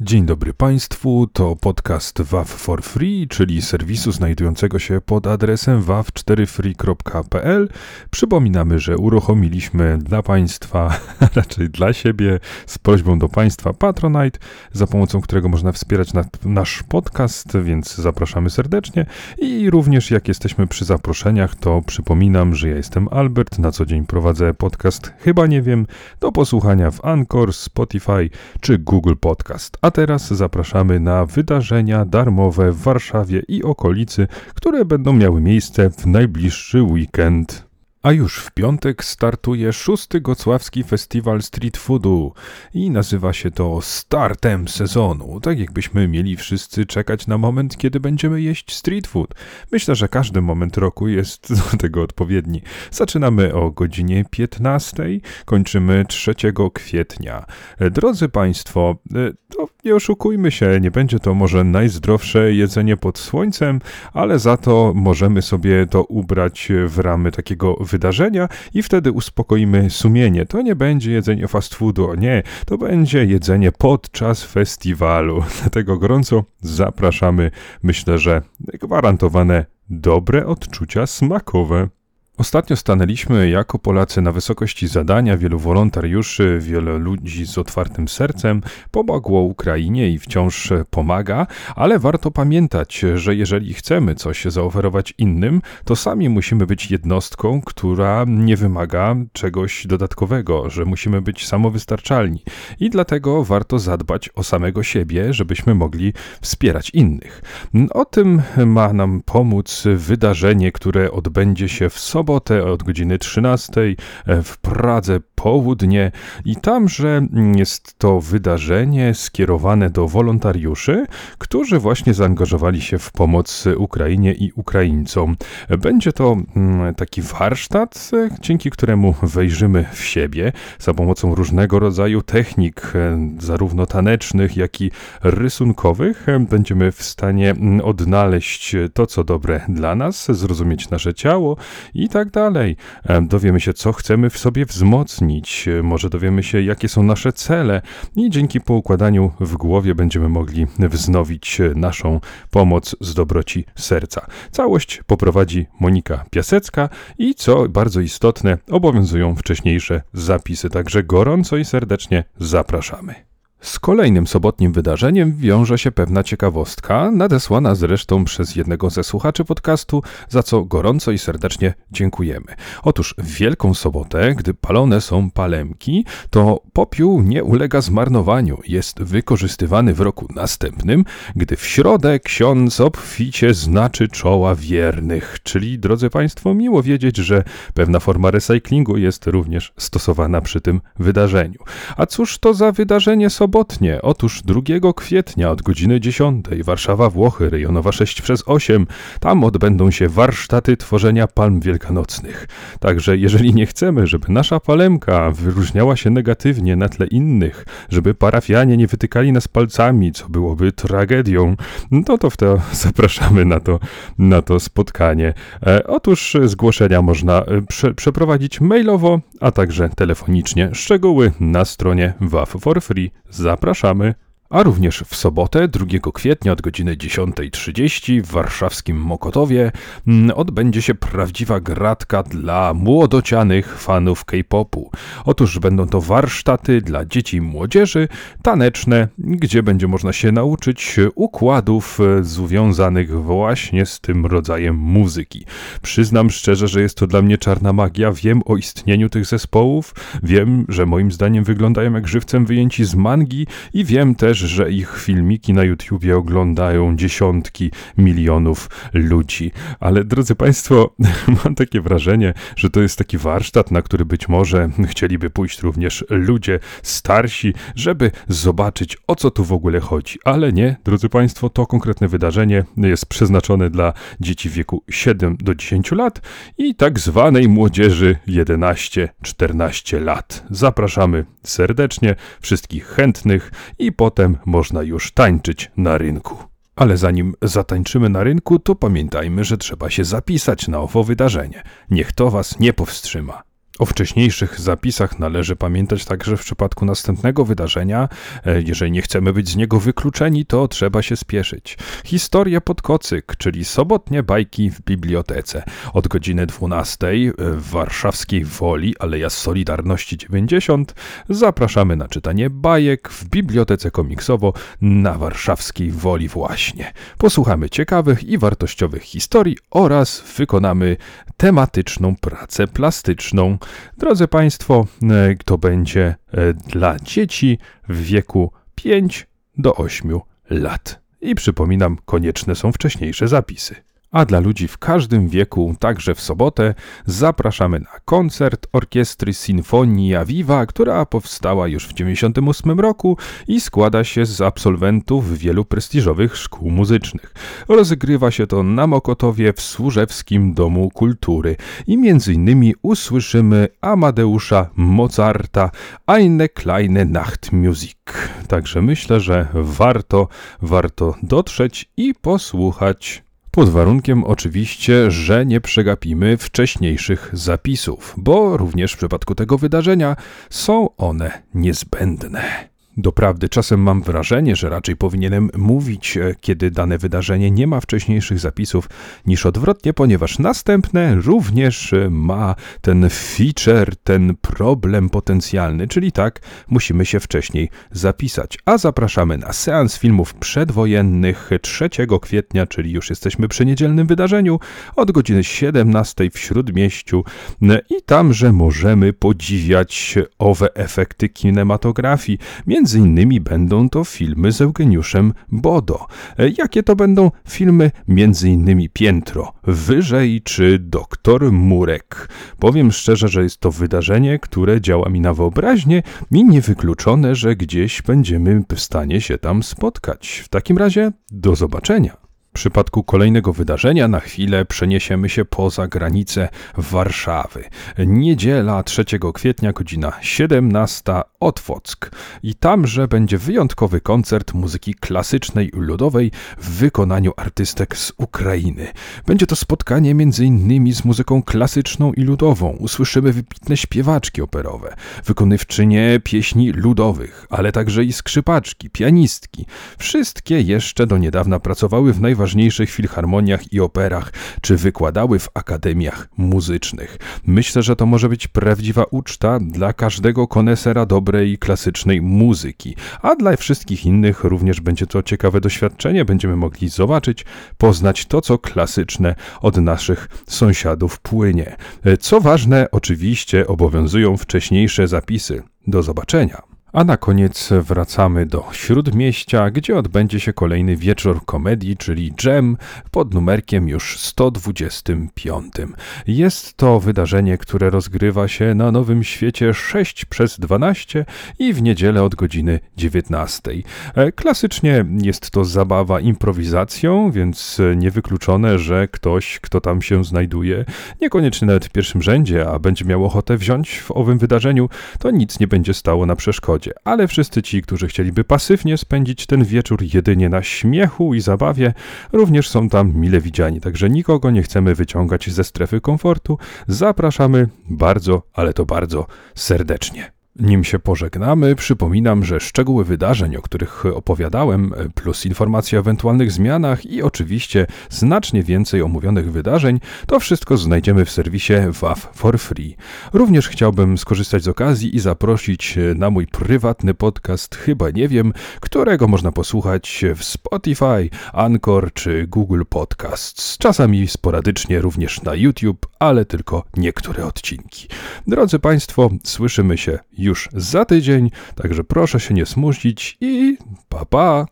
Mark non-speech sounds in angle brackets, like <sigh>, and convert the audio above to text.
Dzień dobry Państwu, to podcast WAV for Free, czyli serwisu znajdującego się pod adresem wav4free.pl. Przypominamy, że uruchomiliśmy dla Państwa, <laughs> a raczej dla siebie, z prośbą do Państwa Patronite, za pomocą którego można wspierać na, nasz podcast, więc zapraszamy serdecznie. I również jak jesteśmy przy zaproszeniach, to przypominam, że ja jestem Albert, na co dzień prowadzę podcast Chyba Nie Wiem, do posłuchania w Anchor, Spotify czy Google Podcast a teraz zapraszamy na wydarzenia darmowe w Warszawie i okolicy, które będą miały miejsce w najbliższy weekend. A już w piątek startuje szósty Gocławski Festiwal Street Foodu i nazywa się to startem sezonu, tak jakbyśmy mieli wszyscy czekać na moment, kiedy będziemy jeść street food. Myślę, że każdy moment roku jest <laughs> do tego odpowiedni. Zaczynamy o godzinie 15, kończymy 3 kwietnia. Drodzy Państwo, to nie oszukujmy się, nie będzie to może najzdrowsze jedzenie pod słońcem, ale za to możemy sobie to ubrać w ramy takiego wydarzenia i wtedy uspokoimy sumienie. To nie będzie jedzenie fast foodu, nie, to będzie jedzenie podczas festiwalu. <laughs> Dlatego gorąco zapraszamy. Myślę, że gwarantowane dobre odczucia smakowe. Ostatnio stanęliśmy jako Polacy na wysokości zadania, wielu wolontariuszy, wiele ludzi z otwartym sercem pomogło Ukrainie i wciąż pomaga, ale warto pamiętać, że jeżeli chcemy coś zaoferować innym, to sami musimy być jednostką, która nie wymaga czegoś dodatkowego, że musimy być samowystarczalni i dlatego warto zadbać o samego siebie, żebyśmy mogli wspierać innych. O tym ma nam pomóc wydarzenie, które odbędzie się w sobotę sobotę od godziny 13 e, w Pradze południe i tamże jest to wydarzenie skierowane do wolontariuszy, którzy właśnie zaangażowali się w pomoc Ukrainie i Ukraińcom. Będzie to mm, taki warsztat, e, dzięki któremu wejrzymy w siebie za pomocą różnego rodzaju technik, e, zarówno tanecznych, jak i rysunkowych. Będziemy w stanie mm, odnaleźć to, co dobre dla nas, zrozumieć nasze ciało i tak dalej. E, dowiemy się, co chcemy w sobie wzmocnić, e, może dowiemy się, jakie są nasze cele i dzięki poukładaniu w głowie będziemy mogli wznowić e, naszą pomoc z dobroci serca. Całość poprowadzi Monika Piasecka i co bardzo istotne, obowiązują wcześniejsze zapisy, także gorąco i serdecznie zapraszamy. Z kolejnym sobotnim wydarzeniem wiąże się pewna ciekawostka, nadesłana zresztą przez jednego ze słuchaczy podcastu, za co gorąco i serdecznie dziękujemy. Otóż w Wielką Sobotę, gdy palone są palemki, to popiół nie ulega zmarnowaniu, jest wykorzystywany w roku następnym, gdy w środę ksiądz obficie znaczy czoła wiernych, czyli, drodzy Państwo, miło wiedzieć, że pewna forma recyklingu jest również stosowana przy tym wydarzeniu. A cóż to za wydarzenie sobotnie? Sobotnie. Otóż 2 kwietnia od godziny 10 Warszawa Włochy, rejonowa 6 przez 8. Tam odbędą się warsztaty tworzenia palm wielkanocnych. Także jeżeli nie chcemy, żeby nasza palemka wyróżniała się negatywnie na tle innych, żeby parafianie nie wytykali nas palcami, co byłoby tragedią, no to w to <laughs> zapraszamy na to, na to spotkanie. E, otóż zgłoszenia można e, prze, przeprowadzić mailowo, a także telefonicznie. Szczegóły na stronie WAF for Free. Zapraszamy. A również w sobotę 2 kwietnia od godziny 10.30 w warszawskim Mokotowie mm, odbędzie się prawdziwa gratka dla młodocianych fanów K-popu. Otóż będą to warsztaty dla dzieci i młodzieży, taneczne, gdzie będzie można się nauczyć układów e, związanych właśnie z tym rodzajem muzyki. Przyznam szczerze, że jest to dla mnie czarna magia. Wiem o istnieniu tych zespołów, wiem, że moim zdaniem wyglądają jak żywcem wyjęci z mangi i wiem też, że ich filmiki na YouTubie oglądają dziesiątki milionów ludzi. Ale drodzy Państwo, <laughs> mam takie wrażenie, że to jest taki warsztat, na który być może chcieliby pójść również ludzie starsi, żeby zobaczyć o co tu w ogóle chodzi. Ale nie, drodzy Państwo, to konkretne wydarzenie jest przeznaczone dla dzieci w wieku 7 do 10 lat i tak zwanej młodzieży 11-14 lat. Zapraszamy serdecznie wszystkich chętnych i potem można już tańczyć na rynku. Ale zanim zatańczymy na rynku, to pamiętajmy, że trzeba się zapisać na owo wydarzenie. Niech to was nie powstrzyma. O wcześniejszych zapisach należy pamiętać także w przypadku następnego wydarzenia. E, jeżeli nie chcemy być z niego wykluczeni, to trzeba się spieszyć. Historia pod kocyk, czyli sobotnie bajki w bibliotece. Od godziny 12 e, w warszawskiej Woli, Aleja Solidarności 90, zapraszamy na czytanie bajek w bibliotece komiksowo na warszawskiej Woli właśnie. Posłuchamy ciekawych i wartościowych historii oraz wykonamy tematyczną pracę plastyczną. Drodzy Państwo, e, to będzie e, dla dzieci w wieku 5 do 8 lat. I przypominam, konieczne są wcześniejsze zapisy. A dla ludzi w każdym wieku, także w sobotę, zapraszamy na koncert orkiestry Sinfonia Viva, która powstała już w 1998 roku i składa się z absolwentów wielu prestiżowych szkół muzycznych. Rozgrywa się to na Mokotowie w Służewskim Domu Kultury i między innymi usłyszymy Amadeusza Mozarta Eine kleine Nachtmusik. Także myślę, że warto, warto dotrzeć i posłuchać pod warunkiem oczywiście, że nie przegapimy wcześniejszych zapisów, bo również w przypadku tego wydarzenia są one niezbędne. Doprawdy, czasem mam wrażenie, że raczej powinienem mówić, e, kiedy dane wydarzenie nie ma wcześniejszych zapisów, niż odwrotnie, ponieważ następne również e, ma ten feature, ten problem potencjalny, czyli tak, musimy się wcześniej zapisać. A zapraszamy na seans filmów przedwojennych 3 kwietnia, czyli już jesteśmy przy niedzielnym wydarzeniu, od godziny 17 w Śródmieściu e, i tamże możemy podziwiać owe efekty kinematografii. Między Między innymi będą to filmy z Eugeniuszem Bodo. E, jakie to będą filmy? Między innymi Piętro, Wyżej czy Doktor Murek. Powiem szczerze, że jest to wydarzenie, które działa mi na wyobraźnię i niewykluczone, że gdzieś będziemy w stanie się tam spotkać. W takim razie do zobaczenia. Przypadku kolejnego wydarzenia na chwilę przeniesiemy się poza granice Warszawy. Niedziela 3 kwietnia, godzina 17, Otwock. I tamże będzie wyjątkowy koncert muzyki klasycznej i ludowej w wykonaniu artystek z Ukrainy. Będzie to spotkanie m.in. z muzyką klasyczną i ludową. Usłyszymy wybitne śpiewaczki operowe, wykonywczynie pieśni ludowych, ale także i skrzypaczki, pianistki. Wszystkie jeszcze do niedawna pracowały w najważniejszych najważniejszych filharmoniach i operach, czy wykładały w akademiach muzycznych. Myślę, że to może być prawdziwa uczta dla każdego konesera dobrej klasycznej muzyki, a dla wszystkich innych również będzie to ciekawe doświadczenie. Będziemy mogli zobaczyć, poznać to, co klasyczne od naszych sąsiadów płynie. Co ważne, oczywiście obowiązują wcześniejsze zapisy. Do zobaczenia. A na koniec wracamy do Śródmieścia, gdzie odbędzie się kolejny wieczór komedii, czyli Jam pod numerkiem już 125. Jest to wydarzenie, które rozgrywa się na Nowym Świecie 6 przez 12 i w niedzielę od godziny 19. E, klasycznie jest to zabawa improwizacją, więc niewykluczone, że ktoś, kto tam się znajduje, niekoniecznie nawet w pierwszym rzędzie, a będzie miał ochotę wziąć w owym wydarzeniu, to nic nie będzie stało na przeszkodzie ale wszyscy ci, którzy chcieliby pasywnie spędzić ten wieczór jedynie na śmiechu i zabawie, również są tam mile widziani, także nikogo nie chcemy wyciągać ze strefy komfortu. Zapraszamy bardzo, ale to bardzo serdecznie. Nim się pożegnamy, przypominam, że szczegóły wydarzeń, o których opowiadałem, plus informacje o ewentualnych zmianach i oczywiście znacznie więcej omówionych wydarzeń, to wszystko znajdziemy w serwisie WAF for Free. Również chciałbym skorzystać z okazji i zaprosić na mój prywatny podcast Chyba Nie Wiem, którego można posłuchać w Spotify, Anchor czy Google Podcasts. Czasami sporadycznie również na YouTube, ale tylko niektóre odcinki. Drodzy Państwo, słyszymy się już za tydzień, także proszę się nie smucić i pa pa!